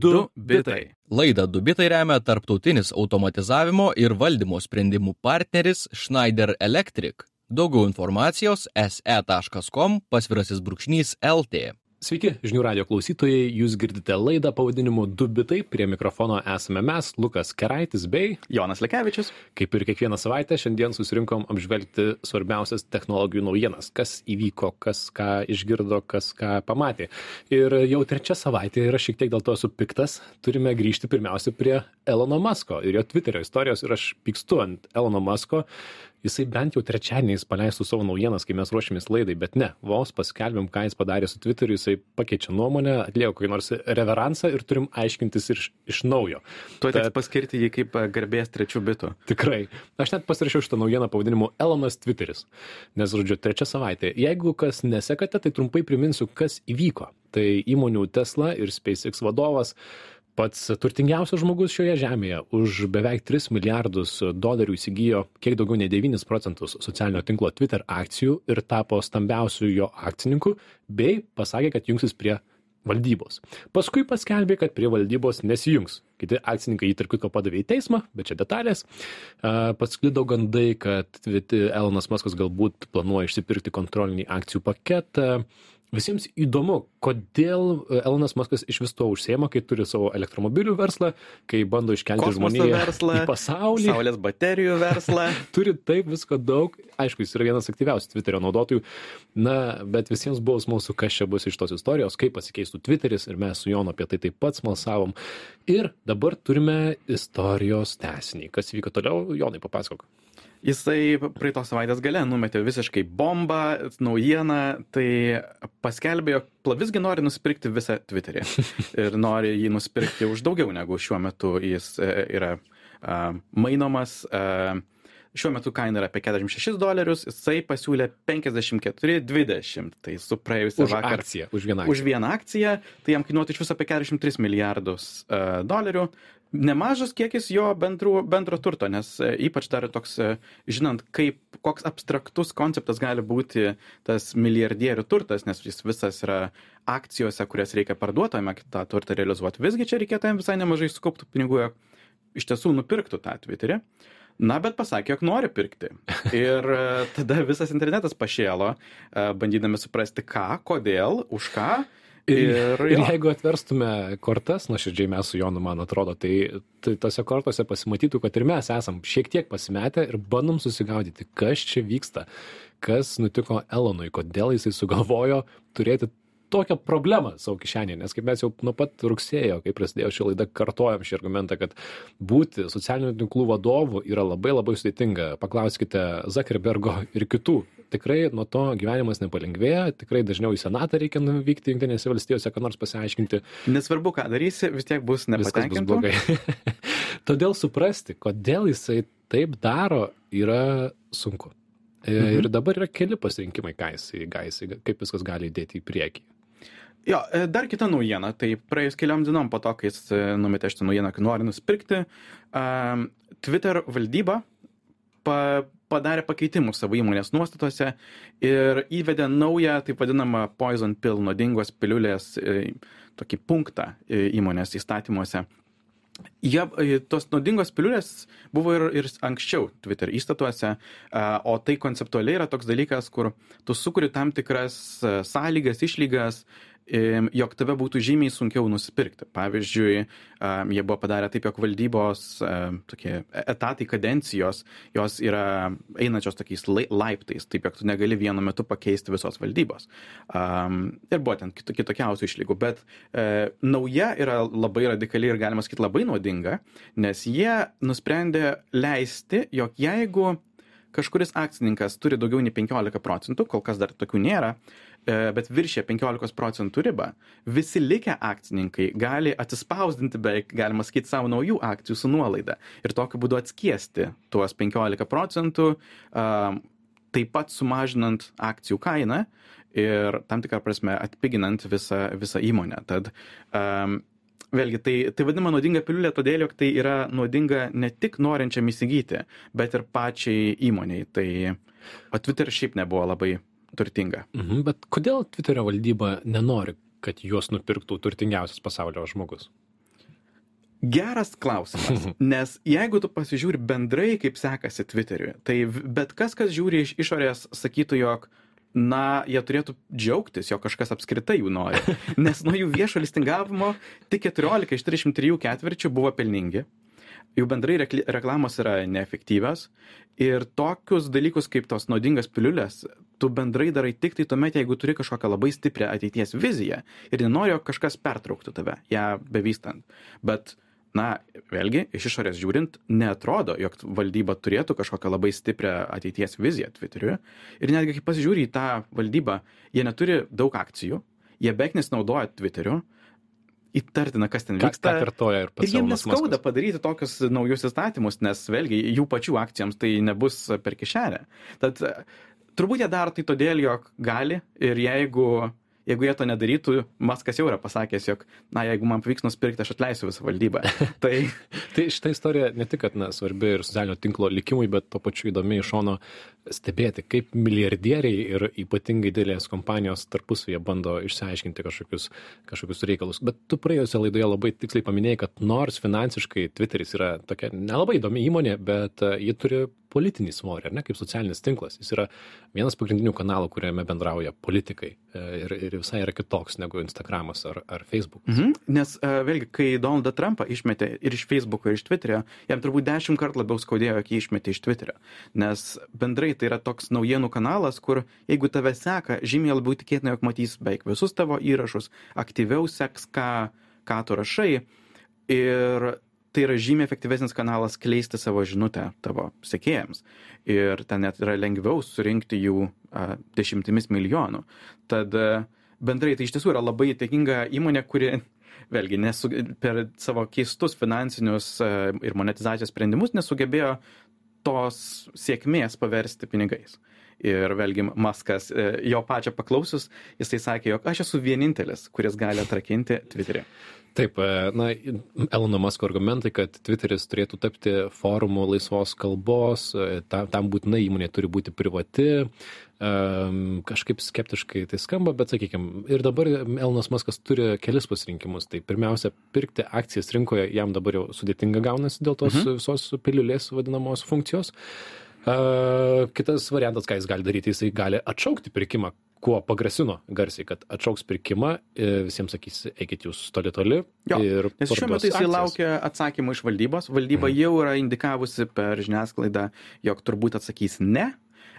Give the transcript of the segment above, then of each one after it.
Du bitai. Laidą Dubitai remia tarptautinis automatizavimo ir valdymo sprendimų partneris Schneider Electric. Daugiau informacijos se.com pasvirasis brūkšnys LT. Sveiki, žinių radio klausytojai, jūs girdite laidą pavadinimu Du bitai, prie mikrofono esame mes, Lukas Keraitis bei Jonas Lekevičius. Kaip ir kiekvieną savaitę, šiandien susirinkom apžvelgti svarbiausias technologijų naujienas, kas įvyko, kas ką išgirdo, kas ką pamatė. Ir jau trečia savaitė ir aš šiek tiek dėl to esu piktas, turime grįžti pirmiausia prie Elono Musko ir jo Twitterio istorijos. Ir aš pykstu ant Elono Musko, jisai bent jau trečiadieniais paleistų savo naujienas, kai mes ruošiamės laidai, bet ne, vos paskelbėm, ką jis padarė su Twitteriu, jisai pakeičia nuomonę, atlieka kokį nors reveransą ir turim aiškintis iš, iš naujo. Tuo teks paskirti jį kaip e, garbės trečių bitų. Tikrai. Aš net pasirašiau šitą naujieną pavadinimu Elonas Twitteris. Nes, žodžiu, trečia savaitė. Jeigu kas nesekate, tai trumpai priminsiu, kas įvyko. Tai įmonių Tesla ir SpaceX vadovas pats turtingiausias žmogus šioje žemėje už beveik 3 milijardus dolerių įsigijo kiek daugiau nei 9 procentus socialinio tinklo Twitter akcijų ir tapo stambiausiu jo akcininku, bei pasakė, kad jungsis prie valdybos. Paskui paskelbė, kad prie valdybos nesijungs. Kiti akcininkai jį tarp kitko padavė į teismą, bet čia detalės. Pasklido gandai, kad Elonas Maskas galbūt planuoja išsipirkti kontrolinį akcijų paketą visiems įdomu kodėl elonas muskas išvis tuo užsiima kai turi savo elektromobilių verslą kai bando iškelti žmoniją verslą, į pasaulį. Saulės baterijų verslą. turi taip visko daug. Aišku jis yra vienas aktyviausių tviterio naudotojų. Na bet visiems buvo smalsu kas čia bus iš tos istorijos kaip pasikeistų tviteris ir mes su jonu apie tai taip pat smalsavom. Ir dabar turime istorijos tęsinį. Kas vyko toliau? Jonai papasakok Jisai praeitos savaitės gale numetė visiškai bombą, naujieną, tai paskelbė, jog Plavisgi nori nusipirkti visą Twitterį. Ir nori jį nusipirkti už daugiau negu šiuo metu jis e, yra mainomas. A, Šiuo metu kaina yra apie 46 dolerius, jisai pasiūlė 54,20. Tai su praėjusią už vakar. akciją už vieną Už vieną akciją, tai jam kainuotų iš viso apie 43 milijardus uh, dolerių. Nemažas kiekis jo bendrų, bendro turto, nes e, ypač dar toks, e, žinant, kaip, koks abstraktus konceptas gali būti tas milijardierių turtas, nes jis visas yra akcijose, kurias reikia parduoti, o tą turtą realizuoti. Visgi čia reikėtų jam visai nemažai sukauptų pinigų, iš tiesų nupirktų tą Twitterį. Na, bet pasakė, jog nori pirkti. Ir e, tada visas internetas pašėlo, e, bandydami suprasti, ką, kodėl, už ką. Ir, Ir, ir jeigu atverstume kortas, nuoširdžiai mes su Jonu, man atrodo, tai, tai tose kortose pasimatytų, kad ir mes esam šiek tiek pasimetę ir bandom susigaudyti, kas čia vyksta, kas nutiko Elonui, kodėl jisai sugalvojo turėti tokią problemą savo kišenėje, nes kaip mes jau nuo pat rugsėjo, kai prasidėjo ši laida, kartojam šį argumentą, kad būti socialinių tinklų vadovu yra labai labai sudėtinga. Paklauskite Zuckerbergo ir kitų. Tikrai nuo to gyvenimas nepalengvėja, tikrai dažniau į senatą reikia nuvykti Junktinėse valstijose, ką nors pasiaiškinti, Nesvarbu, ką darysi, vis tiek bus viskas bus nepatenkintų. blogai. Todėl suprasti, kodėl jisai taip daro, yra sunku. E, Mhm. Ir dabar yra keli pasirinkimai, ką jisai, ką jisai, kaip viskas gali įdėti į priekį. Jo, e, dar kita naujiena. Tai praėjus keliom dienom po to, kai jis e, numetė šitą naujieną, kad nori nusipirkti, Twitter valdyba pa, padarė pakeitimus savo įmonės nuostatose ir įvedė naują, taip vadinamą poison pill, nuodingos piliulės e, tokį punktą įmonės įstatymuose. Jie, tos naudingos piliulės buvo ir, ir anksčiau Twitter įstatuose, o tai konceptualiai yra toks dalykas, kur tu sukuri tam tikras sąlygas, išlygas, jog tave būtų žymiai sunkiau nusipirkti. Pavyzdžiui, jie buvo padarę taip, jog valdybos tokie etatai kadencijos, jos yra einančios tokiais lai- laiptais, taip, jog tu negali vienu metu pakeisti visos valdybos. Ir buvo ten kito- kitokiausių išlygų, bet e, nauja yra labai radikali ir galima sakyti labai naudinga, nes jie nusprendė leisti, jog jeigu kažkuris akcininkas turi daugiau nei 15 procentų, kol kas dar tokių nėra, e, bet viršė 15 procentų ribą, visi likę akcininkai gali atsispausdinti beveik, galima sakyti, savo naujų akcijų su nuolaida ir tokiu būdu atskiesti tuos 15 procentų, taip pat sumažinant akcijų kainą ir tam tikrą prasme atpiginant visą, visą įmonę. Tad um, vėlgi tai, tai vadinama naudinga piliulė todėl, jog tai yra naudinga ne tik norinčiam įsigyti, bet ir pačiai įmoniai. Tai, o Twitter šiaip nebuvo labai turtinga. Mhm, bet kodėl Twitterio valdyba nenori, kad juos nupirktų turtingiausias pasaulio žmogus? Geras klausimas, nes jeigu tu pasižiūri bendrai, kaip sekasi Twitteriui, tai bet kas, kas žiūri iš išorės, sakytų, jog, na, jie turėtų džiaugtis, jog kažkas apskritai jų nori. Nes nuo jų viešo listingavimo tik 14 iš 33 ketvirčių buvo pelningi. Jų bendrai rekli- reklamos yra neefektyvios ir tokius dalykus kaip tos naudingas piliulės, tu bendrai darai tik tai tuomet, jeigu turi kažkokią labai stiprią ateities viziją ir nenori, jog kažkas pertrauktų tave, ją bevystant. Bet na vėlgi iš išorės žiūrint neatrodo jog valdyba turėtų kažkokią labai stiprią ateities viziją tviteryje ir netgi kai pasižiūri į tą valdybą jie neturi daug akcijų jie beveik nesinaudoja tviteriu įtartina kas ten Ką, ką vyksta kartoja ir Ir pats jiem Elonas neskauda Muskas. padaryti tokius naujus įstatymus, nes vėlgi jų pačių akcijoms tai nebus per kišenę. Tad turbūt jie daro tai todėl, jog gali ir jeigu, jeigu jie to nedarytų, Maskas jau yra pasakęs, jog, na, jeigu man pavyks nusipirkti, aš atleisiu visą valdybą. tai Tai šitą istoriją ne tik, kad na, svarbi ir socialinio tinklo likimui, bet to pačiu įdomi iš šono stebėti, kaip milijardieriai ir ypatingai didelės kompanijos tarpusavėje bando išsiaiškinti kažkokius, kažkokius reikalus. Bet tu praėjusią laidoje labai tiksliai paminėjai, kad nors finansiškai Twitteris yra tokia nelabai įdomi įmonė, bet e, ji turi politinį svorį, ar ne, kaip socialinis tinklas. Jis yra vienas pagrindinių kanalų, kuriame bendrauja politikai e, ir, ir visai yra kitoks negu Instagramas ar, ar Facebook. Mhm. Nes uh, vėlgi, kai Donaldą Trumpą išmetė ir iš Facebook'o, ir iš Twitterio, jam turbūt dešimt kartų labiau skaudėjo, jį išmetė iš Twitterio. Nes bendrai tai yra toks naujienų kanalas, kur jeigu tave seka, žymiai labiau tikėtina, jog matys beveik visus tavo įrašus, aktyviau seks, ką, ką tu rašai. Ir tai yra žymiai efektyvesnis kanalas kleisti savo žinutę tavo sekėjams. Ir ten net yra lengviau surinkti jų a, dešimtimis milijonų. Tad a, bendrai tai iš tiesų yra labai įtakinga įmonė, kuri vėlgi nesu, per savo keistus finansinius a, ir monetizacijos sprendimus nesugebėjo tos sėkmės paversti pinigais. Ir vėlgi Maskas, e, jo pačią paklausius, jisai sakė, jog aš esu vienintelis, kuris gali atrakinti Twitterį. Taip, e, na, Elono Masko argumentai, kad Twitteris turėtų tapti forumu laisvos kalbos, e, tam, tam būtinai įmonė turi būti privati, um, kažkaip skeptiškai tai skamba, bet sakykime, ir dabar Elonas Maskas turi kelis pasirinkimus. Tai pirmiausia, pirkti akcijas rinkoje jam dabar jau sudėtinga gaunasi dėl tos mhm. visos piliulės vadinamos funkcijos. Uh, kitas variantas, ką jis gali daryti, jisai gali atšaukti pirkimą, kuo pagrasino garsiai, kad atšauks pirkimą, e, visiems sakys, eikit jūs toli toli. Jo, ir Nes šiuo metu jisai akcijas. laukia atsakymų iš valdybos. Valdyba jau yra indikavusi per žiniasklaidą, jog turbūt atsakys ne.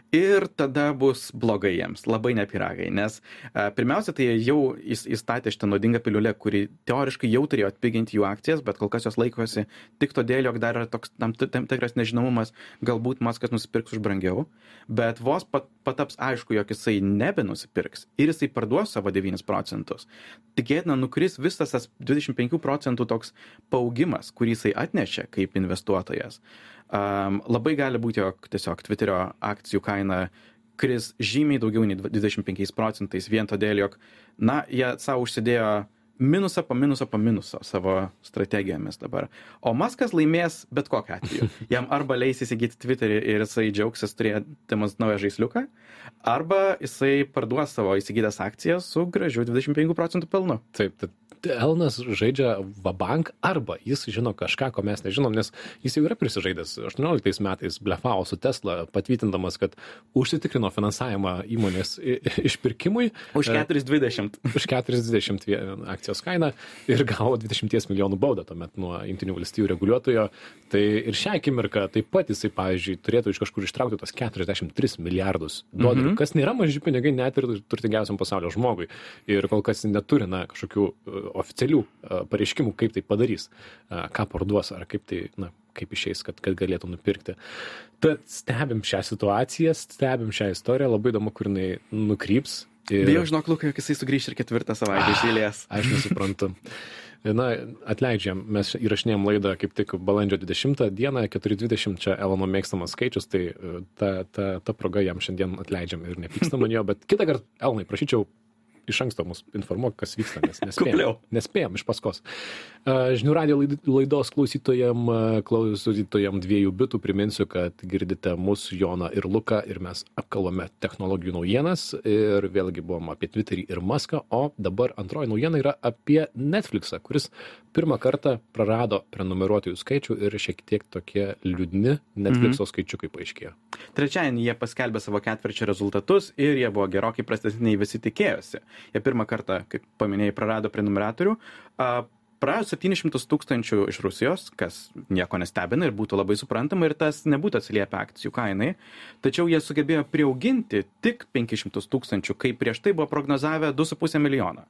Ir tada bus blogai jiems, labai nepiragai, nes a, pirmiausia, tai jie jau įs- įstatė šitą nuodingą piliulę, kuri teoriškai jau turėjo atpiginti jų akcijas, bet kol kas jos laikosi tik todėl, jog dar yra toks tam, tam tikras nežinomumas, galbūt Maskas nusipirks už brangiau, bet vos pat, pataps aišku, jog jisai nebenusipirks ir jisai parduos savo 9 procentus. Tikėtina, nukris visas tas 25 procentų toks paaugimas, kurį jisai atnešė kaip investuotojas. Um, labai gali būti, jog tiesiog Twitterio akcijų kaina kris žymiai daugiau nei 25 procentais vien todėl, jog, na, jie savo užsidėjo minusą po minuso po minuso savo strategijomis dabar. O Maskas laimės bet kokiu atveju. Jam arba leis įsigyti Twitterį ir jisai džiaugsis turėdamas naują žaisliuką, arba jisai parduos savo įsigytas akcijas su gražiu 25 procentų pelnu. Taip, tad Elnas žaidžia Vabank arba jis žino kažką, ko mes nežinom, nes jis jau yra prisižaidęs. 18 metais blefavo su Tesla, patvirtindamas, kad užsitikrino finansavimą įmonės išpirkimui Už E, 4,20. už 40 vie- akcijos kainą ir gavo 20 milijonų baudą tuomet nuo Junktinių valstybių reguliuotojo. Tai ir šią akimirką taip pat jisai, pavyzdžiui, turėtų iš kažkur ištraukti tos 43 milijardus dolerių, Mhm. kas nėra maži pinigai net ir turtingiausiam pasaulio žmogui. Ir kol kas neturi na, kažkokių e, oficialių e, pareiškimų, kaip tai padarys, e, ką parduos ar kaip tai, na, kaip išeis, kad, kad galėtų nupirkti. Tad stebim šią situaciją, stebim šią istoriją, labai įdomu, kur jinai nukryps. Ir... Bijau, žinok, Lukai, jog jisai sugrįš ir ketvirtą savaitę iš eilės. Aš nesuprantu. Na, atleidžiam, mes įrašinėjom laidą kaip tik balandžio 20 dieną, 4.20 čia Elono mėgstamas skaičius, tai e, ta, ta, ta proga jam šiandien atleidžiam ir nepyksta man jo, bet kitą kartą, Elonai, prašyčiau iš anksto mus informuok, kas vyksta, nes nespėjom. Nespėjom iš paskos. Žinių radio laid- laidos klausytojam, klausytojam dviejų bitų priminsiu, kad girdite mus, Joną ir Luką, ir mes apkalbame technologijų naujienas, ir vėlgi buvom apie Twitterį ir Muską, o dabar antroji naujiena yra apie Netflixą, kuris pirmą kartą prarado prenumeruotojų skaičių ir šiek tiek tokie liūdni Netflixo Mhm. skaičiukai paaiškėjo. Trečiadienį jie paskelbė savo ketvirčio rezultatus ir jie buvo gerokai prastesni nei visi tikėjosi. Jie pirmą kartą, kaip paminėjai, prarado prenumeratorių. a, Prarado 700 tūkstančių iš Rusijos, kas nieko nestebina ir būtų labai suprantama ir tas nebūtų atsiliepę akcijų kainai. Tačiau jie sugebėjo priauginti tik 500 tūkstančių, kai prieš tai buvo prognozavę 2,5 milijono.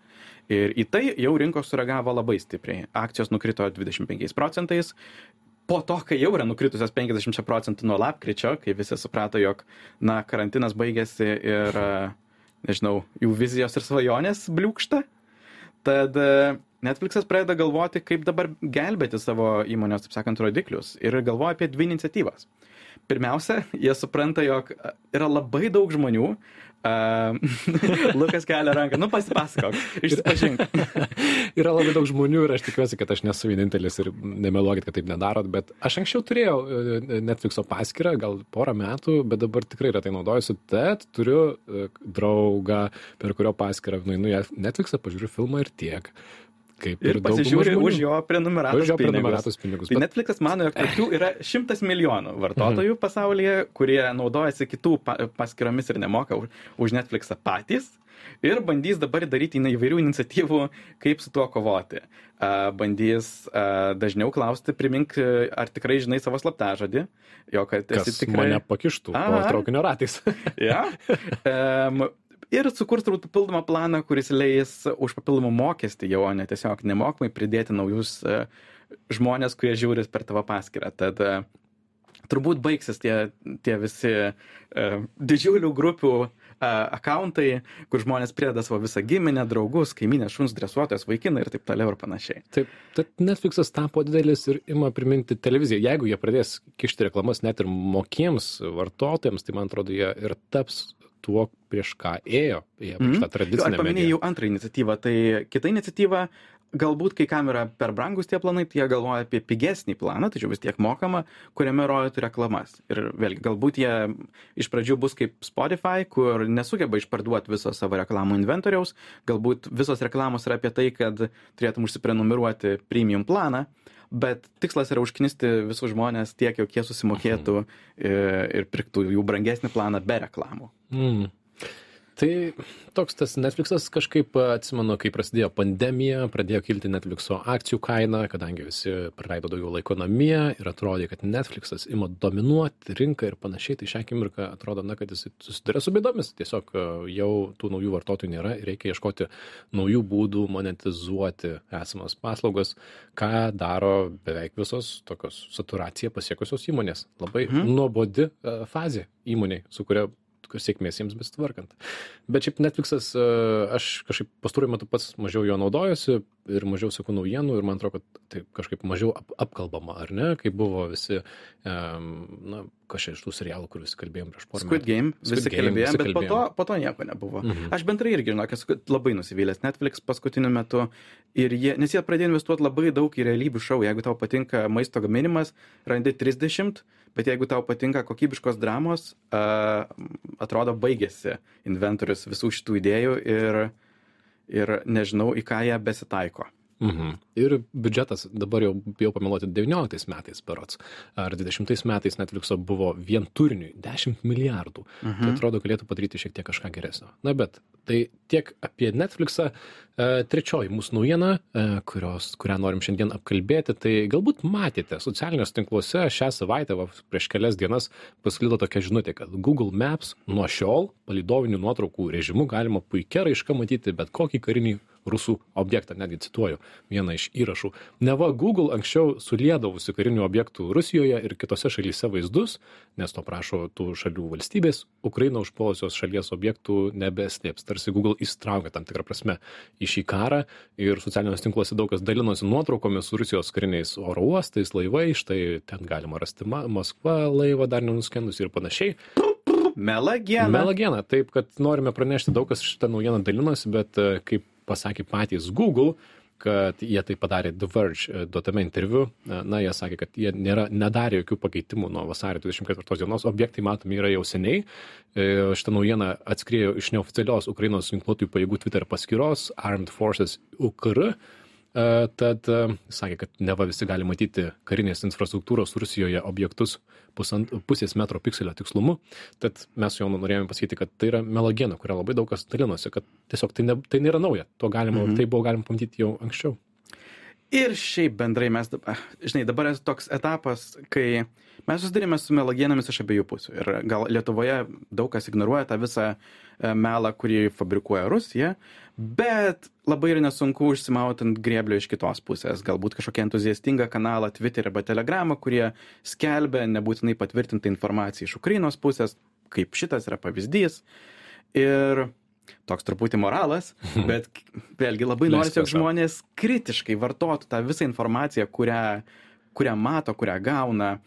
Ir į tai jau rinkos sureagavo labai stipriai. Akcijos nukrito 25 procentais, po to, kai jau yra nukritusios 50 procentų nuo lapkričio, kai visi suprato, jog, na, karantinas baigėsi ir, a, nežinau, jų vizijos ir svajonės bliūkšta, tad a, Netflixas pradeda galvoti, kaip dabar gelbėti savo įmonės, taip sakant, rodiklius ir galvoja apie dvi iniciatyvas. Pirmiausia, jie supranta, jog a, yra labai daug žmonių. Uh, Lukas kelia ranką, nu pasipasakok, išsipažink. Yra labai daug žmonių ir aš tikiuosi, kad aš nesu vienintelis ir nemeluokit, kad taip nedarot, bet aš anksčiau turėjau e, Netflixo paskyrą, gal porą metų, bet dabar tikrai retai naudojuosi, tad turiu e, draugą, per kurio paskyrą nueinu į Netflixą, pažiūriu filmą ir tiek. Kaip Ir dauguma pasižiūri už jo prenumeratos Už jo pinigus. prenumeratos pinigus. Tai Bet- Netflixas mano, jog tokių yra šimtas milijonų vartotojų pasaulyje, kurie naudojasi kitų pa paskiromis ir nemoka už, Netflixą patys. Ir bandys dabar daryti įvairių iniciatyvų, kaip su tuo kovoti. Bandys dažniau klausti, primink, ar tikrai žinai savo slaptažodį, jo kad Kas esi tikrai... mane pakištų Aha. traukinio ratais. Ja. Um, ir sukurs turbūt papildomą planą, kuris leis už papildomą mokestį jau, o ne tiesiog nemokamai pridėti naujus uh, žmonės, kurie žiūri per tavo paskirtą. Tad uh, turbūt baigsis tie, tie visi uh, didžiulių grupių uh, akauntai, kur žmonės prideda savo visą giminę, draugus, kaiminę, šuns, dresuotojas, vaikiną ir taip toliau ir panašiai. Taip, tad Netflixas tapo didelis ir ima priminti televiziją. Jeigu jie pradės kišti reklamas net ir mokiems vartotojams, tai man atrodo, jie ir taps tuo, prieš ką ėjo, jie prieš Mhm. tą tradicinę Aš paminėjau antrą iniciatyvą, tai kita iniciatyva, galbūt kai kam yra per brangus tie planai, tai jie galvoja apie pigesnį planą, tačiau vis tiek mokama, kuriame rodytų reklamas. Ir vėlgi, galbūt jie iš pradžių bus kaip Spotify, kur nesugeba išparduoti viso savo reklamų inventoriaus, galbūt visos reklamos yra apie tai, kad turėtum užsiprenumeruoti premium planą. Bet tikslas yra užknisti visus žmonės tiek, jog jie susimokėtų ir, ir pirktų jų brangesnį planą be reklamų. Mm. Tai toks tas Netflixas kažkaip atsimenu, kai prasidėjo pandemija, pradėjo kilti Netflixo akcijų kaina, kadangi visi praleido daugiau laiko namie ir atrodė, kad Netflixas ima dominuoti rinką ir panašiai, tai šią akimirką atrodo, na, kad jis susiduria su bėdomis, tiesiog jau tų naujų vartotojų nėra ir reikia ieškoti naujų būdų monetizuoti esamas paslaugas, ką daro beveik visos tokios saturaciją pasiekusios įmonės. Labai Mhm. nuobodi fazė įmoniai, su kuria sėkmės jiems besitvarkant. Bet šiaip Netflixas, e, aš kažkaip pastaruoju metu pats mažiau jo naudojuosi ir mažiau seku naujienų ir man atrodo, kad tai kažkaip mažiau ap apkalbama, ar ne, kai buvo visi, um, na, kažkaip iš tų serialų, kur visi kalbėjom prieš porą Squid metų. Game, Squid visi Game, kalbėjom, visi bet po to, kalbėjom. po to nieko nebuvo. Mhm. Aš bendrai irgi, žinok, esu labai nusivylęs Netflix paskutiniu metu, ir jie, nes jie pradėjo investuoti labai daug į realybių šou. Jeigu tau patinka maisto gaminimas, randi 30, bet jeigu tau patinka kokybiškos dramos, uh, atrodo baigėsi inventorius visų šitų idėjų ir, ir nežinau, į ką jie besitaiko. Mhm. Ir biudžetas dabar jau bijau pameluoti 19 metais berots. Ar 20 metais Netflixo buvo vien turiniui 10 milijardų. Mhm. Tai atrodo galėtų padaryti šiek tiek kažką geresnio. Na bet tai tiek apie Netflixą. E, trečioji mūsų naujiena, e, kurios, kurią norim šiandien apkalbėti, tai galbūt matėte socialiniuose tinkluose šią savaitę, va, prieš kelias dienas pasklido tokia žinutė, kad Google Maps nuo šiol palidovinių nuotraukų režimu galima puikia raiška matyti bet kokį karinį rusų objektą, netgi cituoju vieną iš įrašų. Neva Google anksčiau sulėdavusi karinių objektų Rusijoje ir kitose šalyse vaizdus, nes to prašo tų šalių valstybės, Ukraina užpuolusios šalies objektų nebeslėps. Tarsi Google įstraukia tam tikrą prasme į šį karą ir socialiniuose tinkluose daug kas dalinosi nuotraukomis su Rusijos kariniais oro uostais, laivai, štai ten galima rasti Ma Maskva laivą dar nenuskendus ir panašiai. Melagiena. Melagiena, taip, kad norime pranešti, daug kas šitą naujieną dalinosi, bet e, kaip pasakė patys Google, kad jie tai padarė The Verge e, duotame interviu. E, na, jie sakė, kad jie nėra, nedarė jokių pakeitimų nuo vasario 24 dienos, objektai matomi yra jau seniai. Šitą naujieną atskriejo iš neoficialios Ukrainos ginkluotųjų pajėgų Twitter paskyros Armed Forces UKR E, tad e, sakė, kad neva visi gali matyti karinės infrastruktūros Rusijoje objektus pusant, pusės metro pikselio tikslumu. Tad mes jau norėjome pasakyti, kad tai yra melagena, kurią labai daug kas dalinosi, kad tiesiog tai, ne, tai nėra nauja. To galima, mhm. tai buvo galima pamatyti jau anksčiau. Ir šiaip bendrai mes, žinai, dabar yra toks etapas, kai mes susidarėme su melagienomis iš abiejų pusių. Ir gal Lietuvoje daug kas ignoruoja tą visą e, melą, kurį fabrikuoja Rusija, bet labai ir nesunku užsimauti ant grėblio iš kitos pusės. Galbūt kažkokia entuziastinga kanalą Twitter arba Telegramą, kurie skelbia nebūtinai patvirtintą informaciją iš Ukrainos pusės, kaip šitas yra pavyzdys. Ir toks truputį moralas, bet vėlgi labai norisi, jog žmonės kritiškai vartotų tą visą informaciją, kurią, kurią mato, kurią gauna.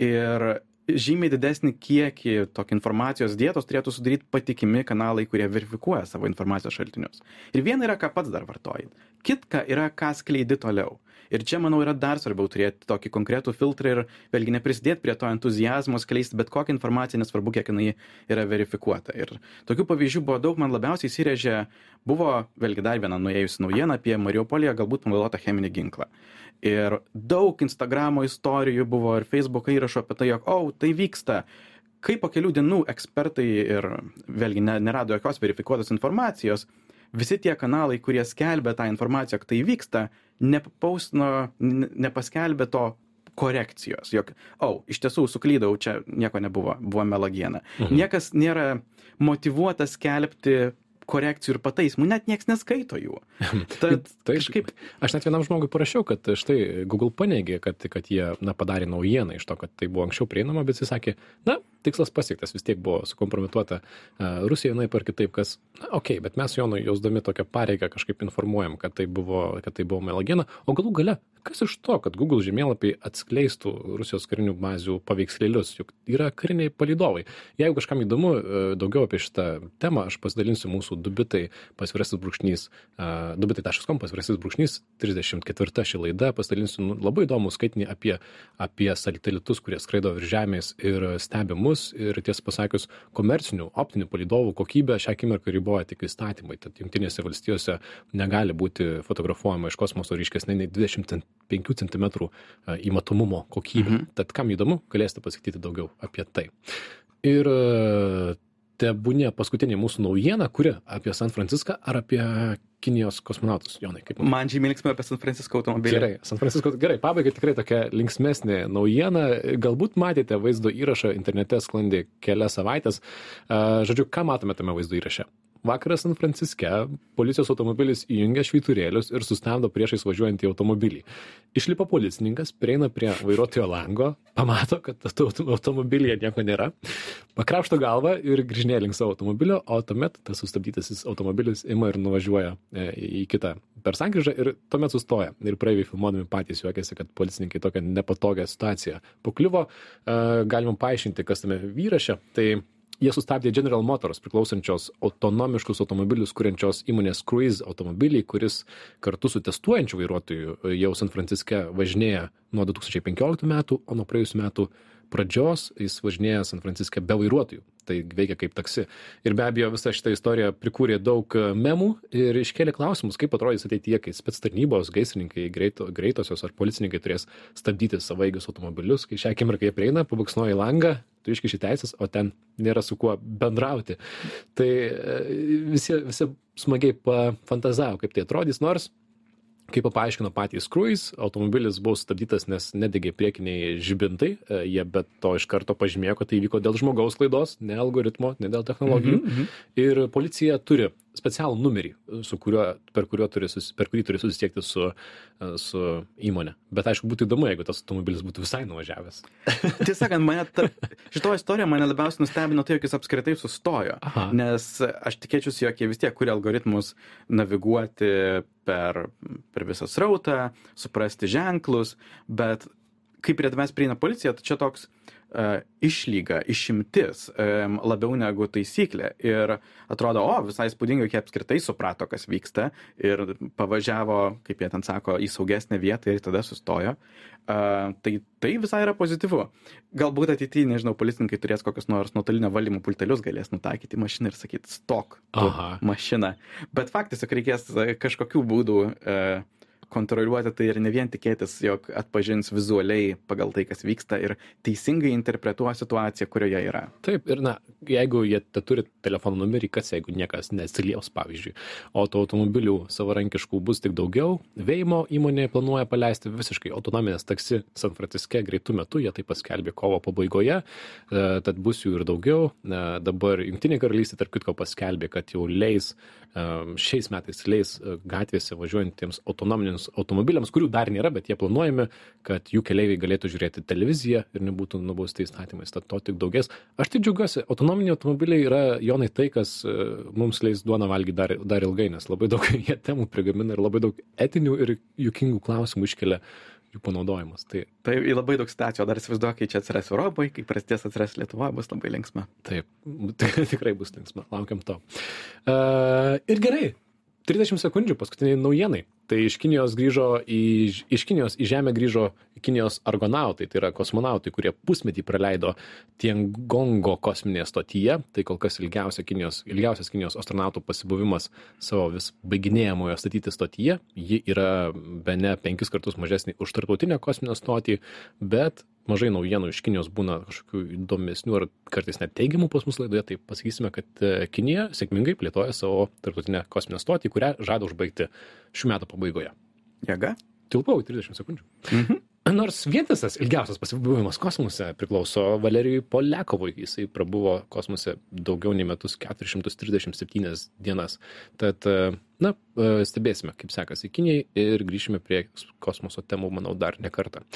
Ir žymiai didesnį kiekį tokį informacijos dietos turėtų sudaryti patikimi kanalai, kurie verifikuoja savo informacijos šaltinius. Ir viena yra, ką pats dar vartoji. Kitka yra, ką skleidi toliau. Ir čia, manau, yra dar svarbiau turėti tokį konkretų filtrą ir vėlgi neprisidėti prie to entuzijazmo skleisti bet kokią informaciją, nesvarbu, kiek jinai yra verifikuota. Ir tokių pavyzdžių buvo daug, man labiausiai įsirėžė, buvo vėlgi dar viena nuėjusi naujiena apie Mariupoliją galbūt panaudotą cheminį ginklą. Ir daug Instagramo istorijų buvo ir Facebook įrašų apie tai, jog, o, oh, tai vyksta. Kai po kelių dienų ekspertai ir vėlgi nerado jokios verifikuotos informacijos, visi tie kanalai, kurie skelbia tą informaciją, kad tai vyksta, nepaustino, nepaskelbė to korekcijos, jog, o, oh, iš tiesų suklydau, čia nieko nebuvo, buvo melagiena. Mhm. Niekas nėra motivuotas skelbti korekcijų ir pataisymų, net niekas neskaito jų. Tad tai, kažkaip. Aš net vienam žmogui parašiau, kad štai Google paneigė, kad, kad jie na, padarė naujieną iš to, kad tai buvo anksčiau prieinama, bet jis sakė, na, tikslas pasiektas, vis tiek buvo sukompromituota Rusija, na, ir kitaip, kas, na, okei, okay, bet mes jo jausdami tokią pareigą kažkaip informuojam, kad tai buvo, kad tai buvo melagiena, o galų gale kas iš to kad google žemėlapiai atskleistų rusijos karinių bazių paveikslėlius? Juk yra kariniai palydovai. Jeigu kažkam įdomu e, daugiau apie šitą temą aš pasidalinsiu mūsų du bitai pasvirasis brūkšnys e, a du bitai taškas kom pasvirasis brūkšnys trisdešimt ketvirta ši laida. Pasidalinsiu nu labai įdomų skaitinį apie apie satelitus kurie skraido virš žemės ir stebi mus. Ir tiesą pasakius komercinių optinių palydovų kokybę šią akimirką riboja tik įstatymai. Tad jungtinėse valstijose negali būti fotografuojama iš kosmoso ryškesnė nei dvidešimt ten 5 cm e, įmatomumo kokybę. Mhm. Tad kam įdomu, galėsite pasakyti daugiau apie tai. Ir e, tebūnė paskutinė mūsų naujiena, kuri apie San Franciską ar apie Kinijos kosmonautus, Jonai. Kaip man, man žymiai linksmiau apie San Francisco automobilį. Gerai, San Francisco, gerai, pabaigai tikrai tokia linksmesnė naujiena. Galbūt matėte vaizdo įrašą internete sklandė kelias savaitės. E, žodžiu, ką matome tame vaizdo įraše? Vakaras San Franciske policijos automobilis įjungia švyturėlius ir sustabdo priešais važiuojantį automobilį. Išlipa policininkas, prieina prie vairuotojo lango, pamato, kad automobilyje nieko nėra, pakrapšto galvą ir grįžinė link savo automobilio, o tuomet tas sustabdytasis automobilis ima ir nuvažiuoja e, į kitą per sankryžą ir tuomet sustoja. Ir praeiviai filmuodami patys juokiasi, kad policininkai tokią nepatogią situaciją pakliuvo. E, galima paaiškinti, kas tame vyraše. Tai jie sustabdė General Motors priklausančios autonomiškus automobilius kuriančios įmonės Cruise automobilį, kuris kartu su testuojančiu vairuotoju jau San Franciske važinėja nuo 2015 metų, o nuo praėjusių metų pradžios jis važinėja San Franciske be vairuotojų. Tai veikia kaip taksi. Ir be abejo, visa šita istorija prikūrė daug memų ir iškėlė klausimus, kaip atrodys ateityje, kai spets tarnybos, gaisrininkai, greito, greitosios ar policininkai turės stabdyti savaigius automobilius, kai šią akimirką jie prieina, pabuksnuoja į langą, tu iškiši teisės, o ten nėra su kuo bendrauti. Tai e, visi, visi smagiai pafantazavo, kaip tai atrodys, nors kaip paaiškino patys Cruise, automobilis buvo sustabdytas, nes nedegė priekiniai žibintai, e, jie bet to iš karto pažymėjo, kad tai vyko dėl žmogaus klaidos, ne algoritmo, ne dėl technologijų. Mm -hmm. Ir policija turi specialų numerį, su kuriuo, per, turi, susi, per kurį turi susisiekti su, su įmonė. Bet aišku, būtų įdomu, jeigu tas automobilis būtų visai nuvažiavęs. Tiesą sakant, mane ta, šito istorija mane labiausiai nustebino tai, jog jis apskritai sustojo. Aha. Nes aš tikėčiausi, jog jie vis tiek kuria algoritmus naviguoti per, per visą srautą, suprasti ženklus, bet kai prie tavęs prieina policija, tai čia toks uh, išlyga, išimtis um, labiau negu taisyklė. Ir atrodo, o, visai spūdingai, kiek apskritai suprato, kas vyksta ir pavažiavo, kaip jie ten sako, į saugesnę vietą ir tada sustojo. Uh, tai tai visai yra pozityvu. Galbūt ateityje, nežinau, policininkai turės kokius nors nuotolinio valdymo pultelius, galės nutaikyti mašiną ir sakyti, stok mašiną. Bet faktas, jog reikės kažkokių būdų uh, kontroliuoti tai ir ne vien tikėtis, jog atpažins vizualiai pagal tai, kas vyksta ir teisingai interpretuoja situaciją, kurioje yra. Taip, ir na, jeigu jie turi telefono numerį, kas jeigu niekas nesilieps, pavyzdžiui, o tų automobilių savarankiškų bus tik daugiau, Veimo įmonė planuoja paleisti visiškai autonominės taksi San Franciske greitų metų, jie tai paskelbė kovo pabaigoje, e, tad bus jų ir daugiau. E, dabar Junktinė karalystė, tarp kitko, paskelbė, kad jau leis, e, šiais metais leis gatvėse važiuojantiems autonominiams tiems automobiliams, kurių dar nėra, bet jie planuojami, kad jų keleiviai galėtų žiūrėti televiziją ir nebūtų nubausti įstatymais. Tad to tik daugės. Aš tai džiaugiuosi, autonominiai automobiliai yra jonai tai, kas e, mums leis duoną valgyti dar, dar ilgai, nes labai daug jie temų prigamina ir labai daug etinių ir jukingų klausimų iškelia jų panaudojimas. Tai, tai labai daug situacijų, dar įsivaizduoju, kai čia atsiras Europoje, kai prasidės atsiras Lietuvoje, bus labai linksma. Taip, tai tikrai bus linksma, laukiam to. Uh, ir gerai, 30 sekundžių paskutiniai naujienai tai iš kinijos grįžo į iš kinijos į žemę grįžo kinijos argonautai tai yra kosmonautai kurie pusmetį praleido tiengongo kosminėje stotyje. Tai kol kas ilgiausia kinijos ilgiausias kinijos astronautų pasibuvimas savo vis baiginėjamoje statyti stotyje. Ji yra bene penkis kartus mažesnė už tarptautinę kosminę stotį bet mažai naujienų iš kinijos būna kažkokių įdomesnių ar kartais net teigiamų pas mus laidoje. Tai pasakysime kad e, kinija sėkmingai plėtoja savo tarptautinę kosminę stotį kurią žada užbaigti šių metų pabaigoje. Jėga? Tilpau 30 sekundžių. Mhm. Nors vientisas ilgiausias pasibuvimas kosmose priklauso Valerijui Poliakovui. Jisai prabuvo kosmose daugiau nei metus 437 dienas. Tad, na, stebėsime, kaip sekasi Kinijai ir grįšime prie kosmoso temų, manau, dar ne kartą.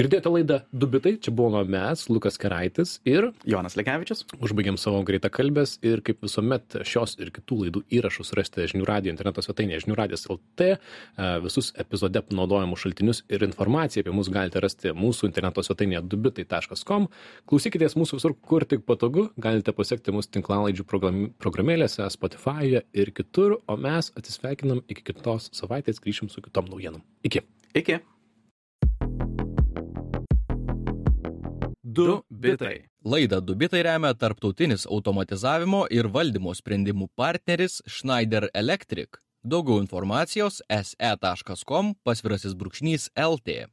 Girdėjote laidą Dubitai, čia buvome mes, Lukas Keraitis ir Jonas Lekevičius. Užbaigiam savo greitą kalbės ir kaip visuomet šios ir kitų laidų įrašus rasite žinių radio interneto svetainėje žinių radijas LT. E, visus epizode panaudojamus šaltinius ir informaciją apie mus galite rasti mūsų interneto svetainėje dubitai.com. Klausykitės mūsų visur, kur tik patogu, galite pasiekti mūsų tinklalaidžių programėlėse, Spotify'e ir kitur, o mes atsisveikinam iki kitos savaitės, grįšim su kitom naujienom. Iki. Iki. Du bitai. Laidą Du bitai remia tarptautinis automatizavimo ir valdymo sprendimų partneris Schneider Electric. Daugiau informacijos se.com pasvirasis brūkšnys LT.